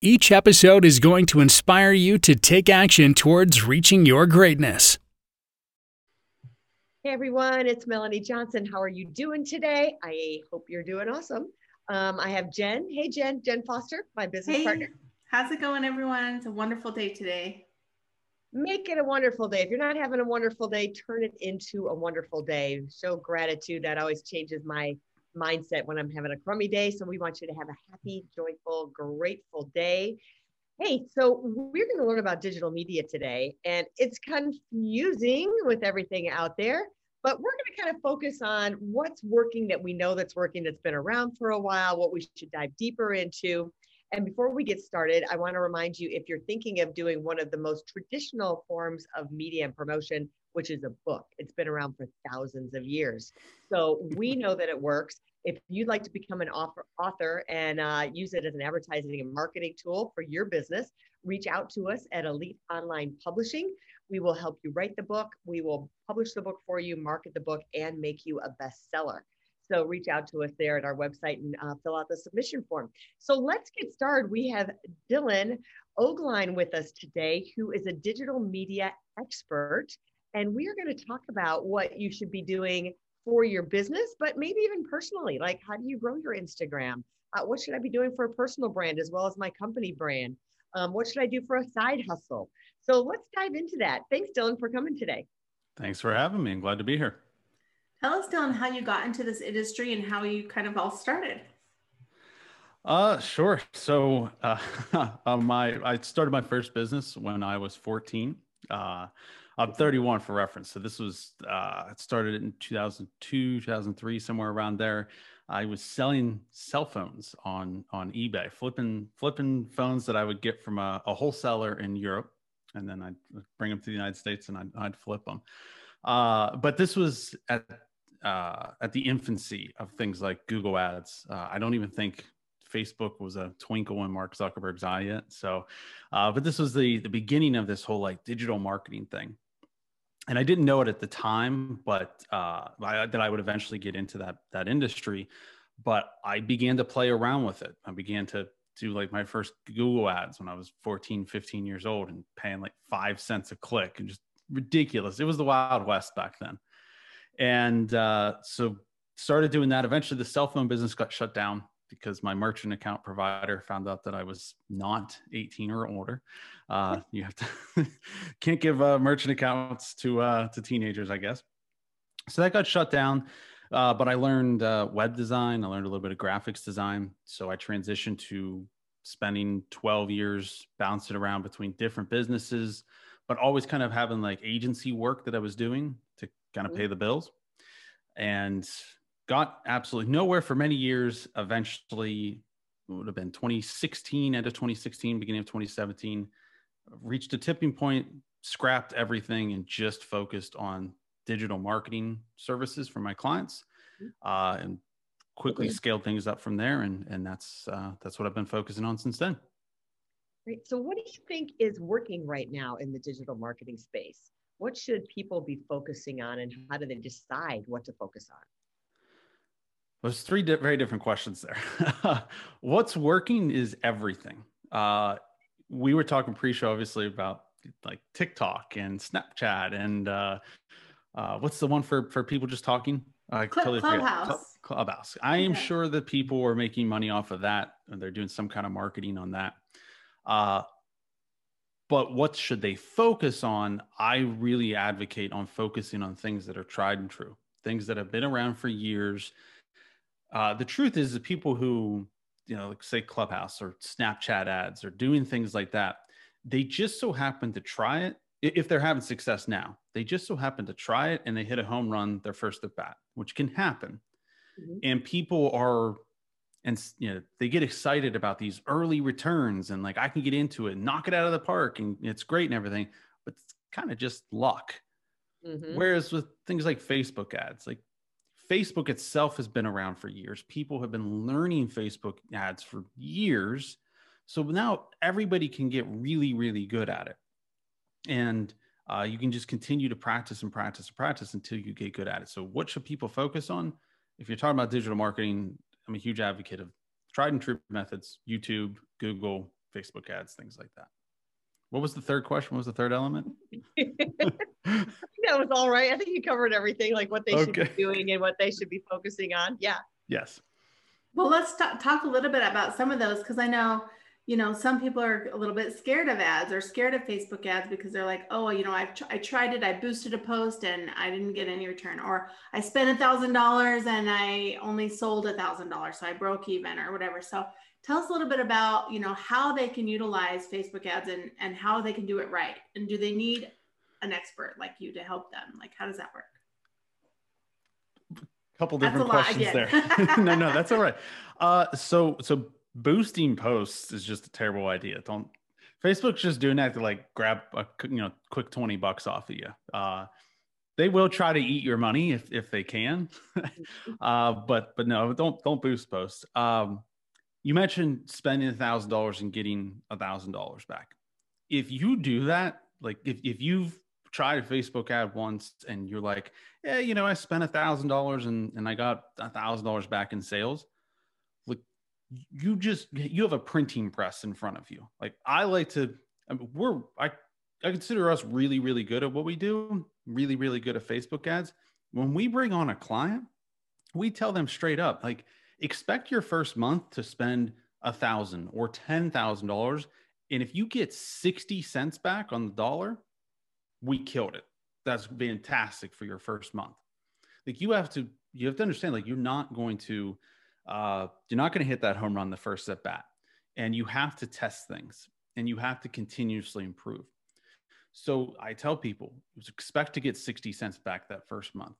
Each episode is going to inspire you to take action towards reaching your greatness. Hey everyone, it's Melanie Johnson. How are you doing today? I hope you're doing awesome. Um, I have Jen. Hey Jen, Jen Foster, my business hey, partner. How's it going, everyone? It's a wonderful day today. Make it a wonderful day. If you're not having a wonderful day, turn it into a wonderful day. Show gratitude. That always changes my mindset when I'm having a crummy day. So we want you to have a happy, joyful, grateful day. Hey, so we're going to learn about digital media today, and it's confusing with everything out there, but we're going to kind of focus on what's working that we know that's working that's been around for a while, what we should dive deeper into. And before we get started, I want to remind you if you're thinking of doing one of the most traditional forms of media and promotion, which is a book. It's been around for thousands of years. So we know that it works. If you'd like to become an author and uh, use it as an advertising and marketing tool for your business, reach out to us at Elite Online Publishing. We will help you write the book. We will publish the book for you, market the book, and make you a bestseller. So reach out to us there at our website and uh, fill out the submission form. So let's get started. We have Dylan Ogline with us today, who is a digital media expert and we are going to talk about what you should be doing for your business, but maybe even personally. Like, how do you grow your Instagram? Uh, what should I be doing for a personal brand as well as my company brand? Um, what should I do for a side hustle? So let's dive into that. Thanks, Dylan, for coming today. Thanks for having me. I'm glad to be here. Tell us, Dylan, how you got into this industry and how you kind of all started. Uh, sure. So, uh, uh, my I started my first business when I was 14. Uh, I'm 31 for reference. So this was uh, it started in 2002, 2003, somewhere around there. I was selling cell phones on on eBay, flipping flipping phones that I would get from a, a wholesaler in Europe, and then I'd bring them to the United States and I'd, I'd flip them. Uh, but this was at uh, at the infancy of things like Google Ads. Uh, I don't even think Facebook was a twinkle in Mark Zuckerberg's eye yet. So, uh, but this was the the beginning of this whole like digital marketing thing and I didn't know it at the time, but uh, I, that I would eventually get into that that industry. But I began to play around with it. I began to do like my first Google ads when I was 14, 15 years old and paying like five cents a click and just ridiculous. It was the Wild West back then. And uh, so started doing that. Eventually, the cell phone business got shut down because my merchant account provider found out that I was not 18 or older. Uh, you have to can't give uh, merchant accounts to uh, to teenagers, I guess. So that got shut down. Uh, but I learned uh, web design. I learned a little bit of graphics design. So I transitioned to spending 12 years bouncing around between different businesses, but always kind of having like agency work that I was doing to kind of pay the bills. And got absolutely nowhere for many years. Eventually, it would have been 2016, end of 2016, beginning of 2017, reached a tipping point, scrapped everything, and just focused on digital marketing services for my clients, mm-hmm. uh, and quickly scaled things up from there. And and that's uh, that's what I've been focusing on since then. Great. So, what do you think is working right now in the digital marketing space? What should people be focusing on, and how do they decide what to focus on? There's three di- very different questions there. What's working is everything. Uh, we were talking pre-show, obviously, about like TikTok and Snapchat and uh, uh, what's the one for for people just talking? Uh, totally Clubhouse. Clubhouse. I am sure that people are making money off of that, and they're doing some kind of marketing on that. But what should they focus on? I really advocate on focusing on things that are tried and true, things that have been around for years uh, the truth is the people who you know like say clubhouse or snapchat ads or doing things like that they just so happen to try it if they're having success now they just so happen to try it and they hit a home run their first at bat which can happen mm-hmm. and people are and you know they get excited about these early returns and like I can get into it, knock it out of the park, and it's great and everything, but it's kind of just luck. Mm-hmm. Whereas with things like Facebook ads, like Facebook itself has been around for years. People have been learning Facebook ads for years. So now everybody can get really, really good at it. And uh, you can just continue to practice and practice and practice until you get good at it. So, what should people focus on? If you're talking about digital marketing, I'm a huge advocate of tried and true methods YouTube, Google, Facebook ads, things like that. What was the third question? What was the third element? that was all right. I think you covered everything, like what they okay. should be doing and what they should be focusing on. Yeah. Yes. Well, let's t- talk a little bit about some of those because I know, you know, some people are a little bit scared of ads or scared of Facebook ads because they're like, oh, you know, I've tr- I tried it, I boosted a post and I didn't get any return, or I spent a thousand dollars and I only sold a thousand dollars, so I broke even or whatever. So tell us a little bit about you know how they can utilize facebook ads and and how they can do it right. And do they need an expert like you to help them? Like how does that work? A couple different questions there. No no that's all right. Uh so so boosting posts is just a terrible idea don't facebook's just doing that to like grab a you know quick 20 bucks off of you uh they will try to eat your money if if they can uh but but no don't don't boost posts um you mentioned spending a thousand dollars and getting a thousand dollars back. If you do that, like if, if you've tried a Facebook ad once and you're like, yeah, you know, I spent a thousand dollars and and I got a thousand dollars back in sales. You just you have a printing press in front of you. Like I like to, I mean, we're I I consider us really really good at what we do. Really really good at Facebook ads. When we bring on a client, we tell them straight up like expect your first month to spend a thousand or ten thousand dollars and if you get 60 cents back on the dollar we killed it that's fantastic for your first month like you have to you have to understand like you're not going to uh you're not going to hit that home run the first at bat and you have to test things and you have to continuously improve so i tell people expect to get 60 cents back that first month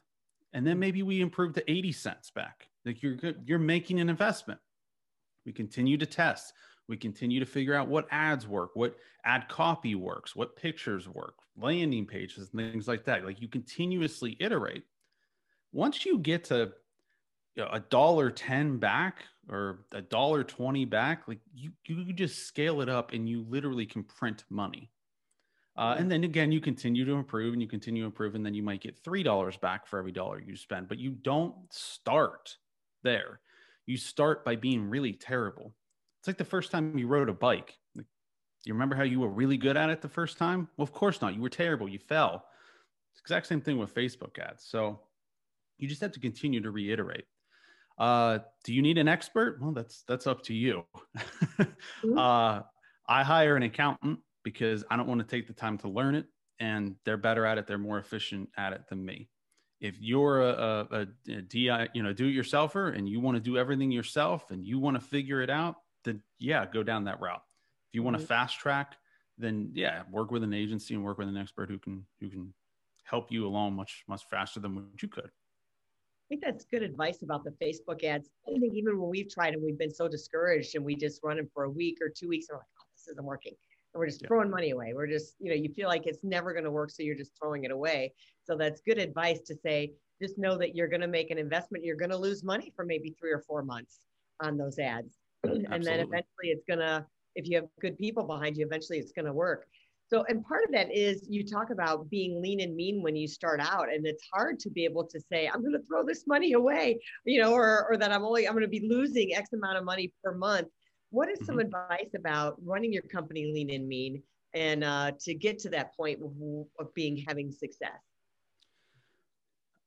and then maybe we improve to 80 cents back like you're good, you're making an investment. We continue to test. We continue to figure out what ads work, what ad copy works, what pictures work, landing pages, and things like that. Like you continuously iterate. Once you get to a dollar 10 back or a dollar 20 back, like you, you just scale it up and you literally can print money. Uh, and then again, you continue to improve and you continue to improve, and then you might get $3 back for every dollar you spend, but you don't start there. You start by being really terrible. It's like the first time you rode a bike. you remember how you were really good at it the first time? Well, of course not. You were terrible. You fell. It's exact same thing with Facebook ads. So you just have to continue to reiterate. Uh, do you need an expert? Well, that's that's up to you. mm-hmm. uh, I hire an accountant because I don't want to take the time to learn it, and they're better at it. They're more efficient at it than me if you're a, a, a DI, you know, do it yourselfer and you want to do everything yourself and you want to figure it out, then yeah, go down that route. If you want to mm-hmm. fast track, then yeah, work with an agency and work with an expert who can who can help you along much much faster than what you could. I think that's good advice about the Facebook ads. I think even when we've tried and we've been so discouraged and we just run them for a week or two weeks and we're like, oh, this isn't working and we're just yeah. throwing money away. We're just, you know, you feel like it's never going to work. So you're just throwing it away. So that's good advice to say, just know that you're going to make an investment. You're going to lose money for maybe three or four months on those ads. and then eventually it's going to, if you have good people behind you, eventually it's going to work. So, and part of that is you talk about being lean and mean when you start out, and it's hard to be able to say, I'm going to throw this money away, you know, or, or that I'm only, I'm going to be losing X amount of money per month what is some mm-hmm. advice about running your company lean and mean and uh, to get to that point of, of being having success?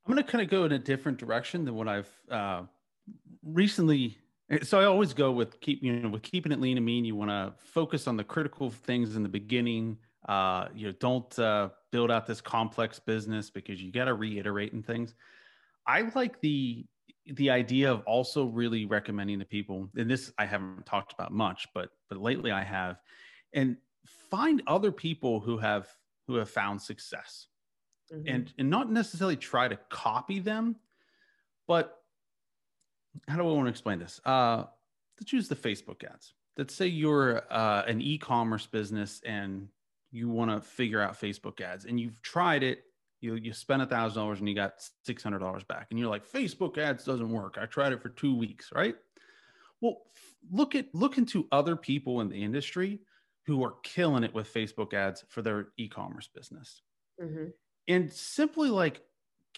I'm going to kind of go in a different direction than what I've uh, recently. So I always go with keep you know with keeping it lean and mean. You want to focus on the critical things in the beginning. Uh, you know, don't uh, build out this complex business because you got to reiterate and things. I like the the idea of also really recommending to people and this i haven't talked about much but but lately i have and find other people who have who have found success mm-hmm. and and not necessarily try to copy them but how do i want to explain this uh let's use the Facebook ads. Let's say you're uh, an e-commerce business and you want to figure out Facebook ads and you've tried it. You, you spent a thousand dollars and you got six hundred dollars back, and you're like, Facebook ads doesn't work. I tried it for two weeks, right? Well, look at look into other people in the industry who are killing it with Facebook ads for their e-commerce business. Mm-hmm. And simply like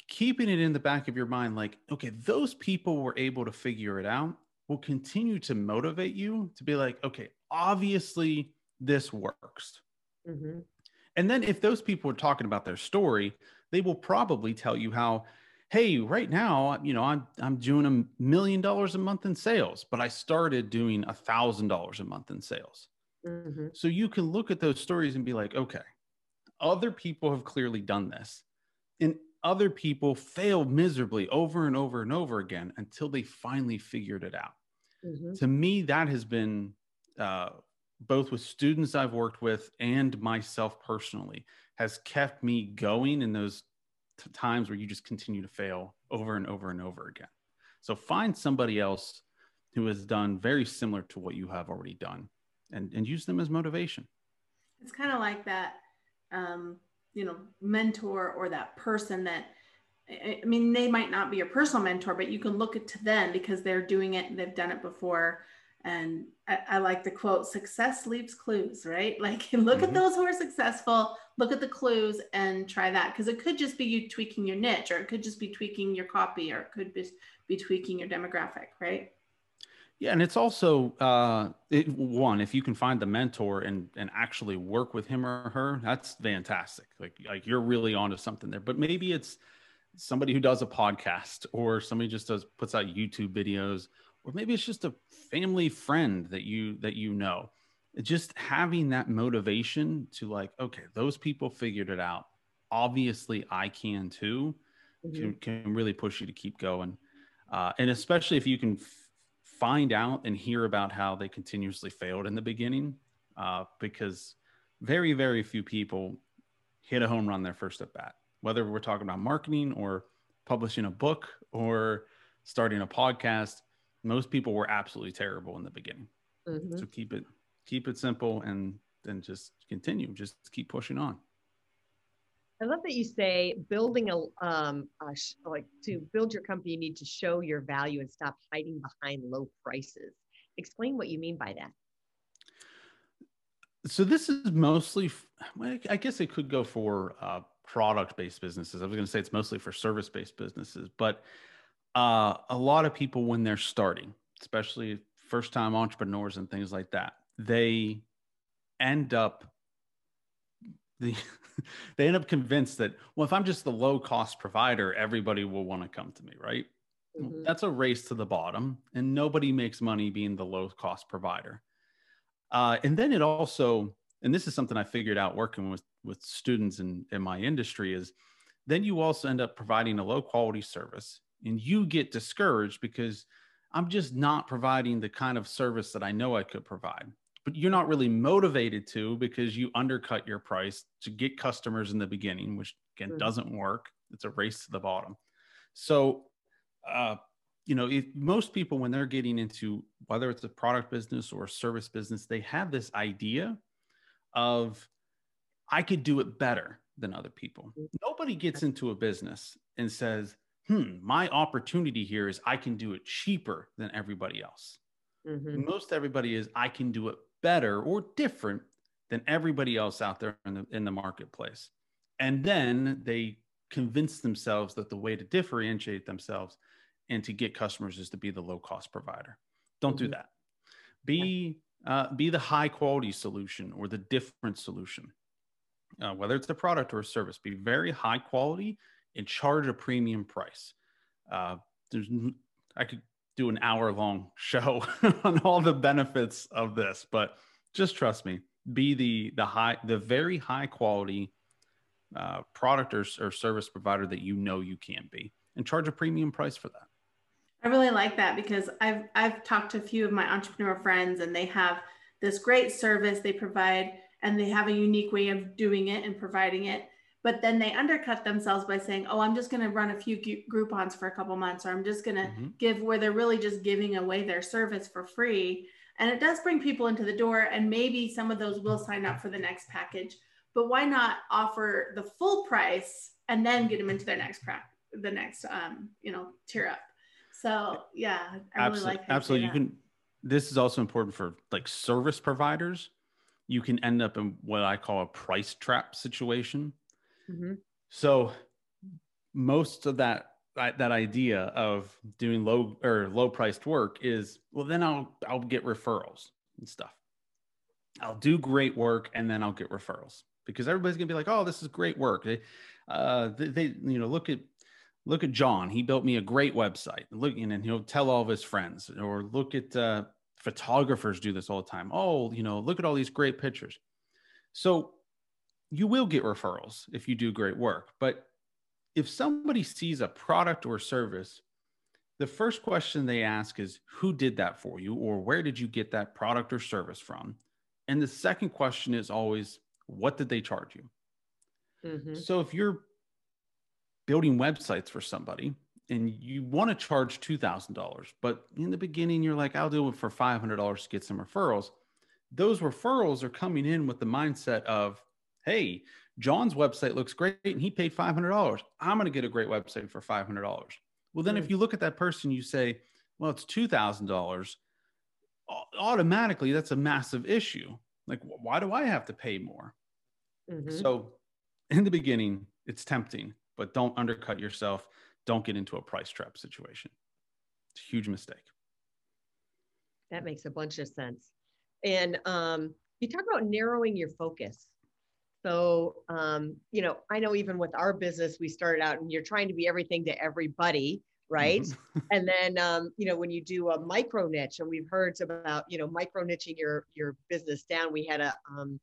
keeping it in the back of your mind, like, okay, those people were able to figure it out will continue to motivate you to be like, okay, obviously this works. Mm-hmm. And then if those people are talking about their story, they will probably tell you how, hey, right now, you know, I'm I'm doing a million dollars a month in sales, but I started doing a thousand dollars a month in sales. Mm-hmm. So you can look at those stories and be like, okay, other people have clearly done this. And other people fail miserably over and over and over again until they finally figured it out. Mm-hmm. To me, that has been uh, both with students I've worked with and myself personally has kept me going in those t- times where you just continue to fail over and over and over again. So find somebody else who has done very similar to what you have already done and, and use them as motivation. It's kind of like that, um, you know, mentor or that person that, I mean, they might not be your personal mentor, but you can look to them because they're doing it, they've done it before, and I, I, like the quote success leaves clues right? Like look mm-hmm. at those who are successful look at the clues and try that because it could just be you tweaking your niche or it could just be tweaking your copy or it could be, be tweaking your demographic right? Yeah and it's also uh, it, one if you can find the mentor and and actually work with him or her that's fantastic. Like like you're really onto something there. But maybe it's somebody who does a podcast or somebody just does puts out youtube videos or maybe it's just a family friend that you that you know. Just having that motivation to like okay those people figured it out. Obviously i can too mm-hmm. can, can really push you to keep going. Uh, and especially if you can f- find out and hear about how they continuously failed in the beginning uh, because very very few people hit a home run their first at bat. Whether we're talking about marketing or publishing a book or starting a podcast most people were absolutely terrible in the beginning. Mm-hmm. So keep it keep it simple and then just continue. Just keep pushing on. I love that you say building a, um, a sh- like to build your company, you need to show your value and stop hiding behind low prices. Explain what you mean by that. So this is mostly, I guess it could go for uh, product-based businesses. I was going to say it's mostly for service-based businesses, but uh, a lot of people when they're starting, especially first time entrepreneurs and things like that, they end up the they end up convinced that well if i'm just the low cost provider everybody will want to come to me right mm-hmm. that's a race to the bottom and nobody makes money being the low cost provider uh, and then it also and this is something i figured out working with with students in in my industry is then you also end up providing a low quality service and you get discouraged because I'm just not providing the kind of service that I know I could provide. But you're not really motivated to because you undercut your price to get customers in the beginning, which again mm-hmm. doesn't work. It's a race to the bottom. So, uh, you know, if most people, when they're getting into whether it's a product business or a service business, they have this idea of, I could do it better than other people. Mm-hmm. Nobody gets into a business and says, hmm, my opportunity here is I can do it cheaper than everybody else. Mm-hmm. Most everybody is I can do it better or different than everybody else out there in the, in the marketplace. And then they convince themselves that the way to differentiate themselves and to get customers is to be the low cost provider. Don't mm-hmm. do that. Be uh, be the high quality solution or the different solution. Uh, whether it's a product or a service, be very high quality and charge a premium price. Uh, there's, I could do an hour long show on all the benefits of this, but just trust me. Be the the high, the very high quality uh, product or, or service provider that you know you can be, and charge a premium price for that. I really like that because I've I've talked to a few of my entrepreneur friends, and they have this great service they provide, and they have a unique way of doing it and providing it but then they undercut themselves by saying, "Oh, I'm just going to run a few Groupons for a couple months, or I'm just going to mm-hmm. give," where they're really just giving away their service for free. And it does bring people into the door, and maybe some of those will sign up for the next package. But why not offer the full price and then get them into their next pra- the next um, you know tier up? So yeah, I absolutely, really like absolutely. You can. This is also important for like service providers. You can end up in what I call a price trap situation Mm-hmm. So most of that that idea of doing low or low priced work is well then I'll I'll get referrals and stuff. I'll do great work and then I'll get referrals because everybody's gonna be like, oh, this is great work. They, uh, they, they you know look at look at John. He built me a great website. Look, and he'll tell all of his friends. Or look at uh, photographers do this all the time. Oh, you know, look at all these great pictures. So you will get referrals if you do great work. But if somebody sees a product or service, the first question they ask is who did that for you or where did you get that product or service from? And the second question is always what did they charge you? Mm-hmm. So if you're building websites for somebody and you want to charge $2,000, but in the beginning you're like, I'll do it for $500 to get some referrals. Those referrals are coming in with the mindset of, hey, John's website looks great and he paid $500. I'm going to get a great website for $500. Well, then if you look at that person, you say, well, it's $2,000. Automatically, that's a massive issue. Like, why do I have to pay more? Mm-hmm. So, in the beginning, it's tempting, but don't undercut yourself. Don't get into a price trap situation. It's a huge mistake. That makes a bunch of sense. And um, you talk about narrowing your focus. So, um, you know, I know even with our business, we started out and you're trying to be everything to everybody, right? Mm-hmm. and then, um, you know, when you do a micro niche, and we've heard about, you know, micro niching your your business down. We had a um,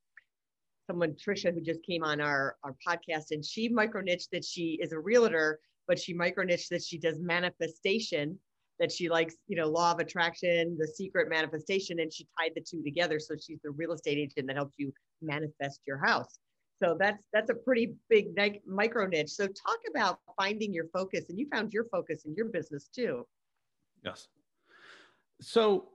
someone, Trisha, who just came on our our podcast, and she micro niche that she is a realtor, but she micro niche that she does manifestation that she likes, you know, law of attraction, the secret manifestation, and she tied the two together. So she's the real estate agent that helps you manifest your house. So that's that's a pretty big micro niche. So talk about finding your focus, and you found your focus in your business too. Yes. So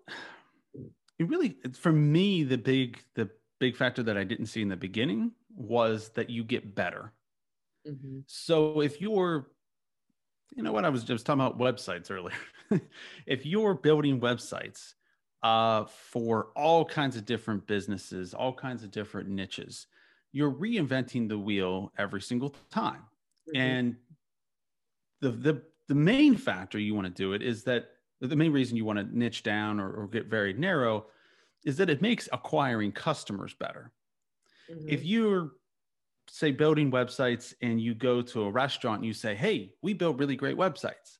it really, for me, the big the big factor that I didn't see in the beginning was that you get better. Mm-hmm. So if you're, you know what I was just talking about websites earlier. if you're building websites uh, for all kinds of different businesses, all kinds of different niches, you're reinventing the wheel every single time. Mm-hmm. And the, the, the main factor you want to do it is that the main reason you want to niche down or, or get very narrow is that it makes acquiring customers better. Mm-hmm. If you're say building websites and you go to a restaurant and you say, Hey, we build really great websites.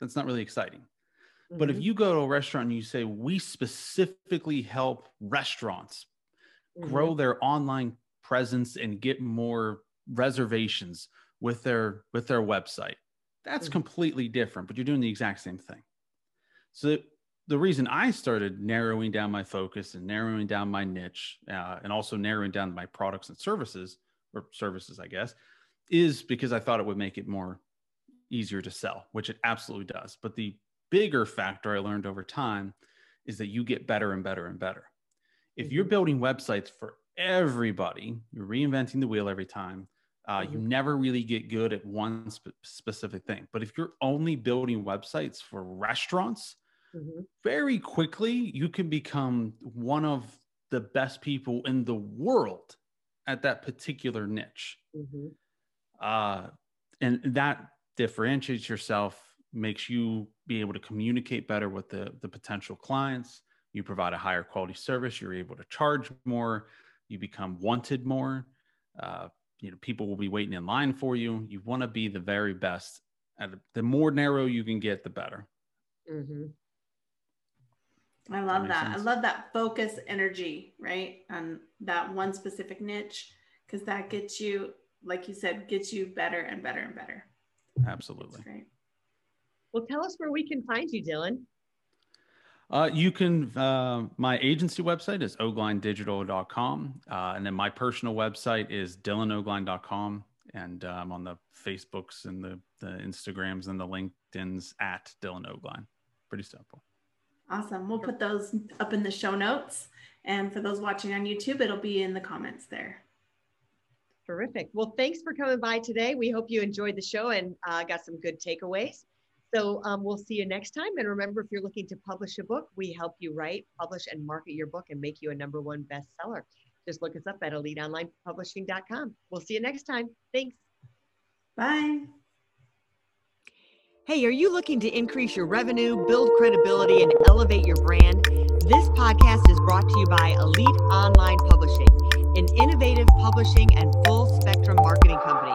That's not really exciting. Mm-hmm. But if mm-hmm. you go to a restaurant and you say, we specifically help restaurants mm-hmm. grow their online presence and get more reservations with their with their website that's mm-hmm. completely different but you're doing the exact same thing so the reason i started narrowing down my focus and narrowing down my niche uh, and also narrowing down my products and services or services i guess is because i thought it would make it more easier to sell which it absolutely does but the bigger factor i learned over time is that you get better and better and better if you're mm-hmm. building websites for everybody, you're reinventing the wheel every time. Uh, mm-hmm. You never really get good at one sp- specific thing. But if you're only building websites for restaurants, mm-hmm. very quickly you can become one of the best people in the world at that particular niche. Mm-hmm. Uh, and that differentiates yourself, makes you be able to communicate better with the, the potential clients you provide a higher quality service you're able to charge more you become wanted more uh, you know people will be waiting in line for you. You want to be the very best. And the more narrow you can get the better. Mm-hmm. i love that, that. i love that focus energy right on that one specific niche because that gets you like you said gets you better and better and better. Absolutely. Right. well tell us where we can find you dylan Uh, you can, uh, my agency website is oglinedigital.com. Uh, and then my personal website is dylanogline.com. And uh, I'm on the Facebooks and the, the Instagrams and the LinkedIn's at Dylan Ogline. Pretty simple. Awesome. We'll put those up in the show notes. And for those watching on YouTube, it'll be in the comments there. Terrific. Well, thanks for coming by today. We hope you enjoyed the show and uh, got some good takeaways. So um, we'll see you next time. And remember, if you're looking to publish a book, we help you write, publish, and market your book and make you a number one bestseller. Just look us up at eliteonlinepublishing.com. We'll see you next time. Thanks. Bye. Hey, are you looking to increase your revenue, build credibility, and elevate your brand? This podcast is brought to you by Elite Online Publishing, an innovative publishing and full spectrum marketing company.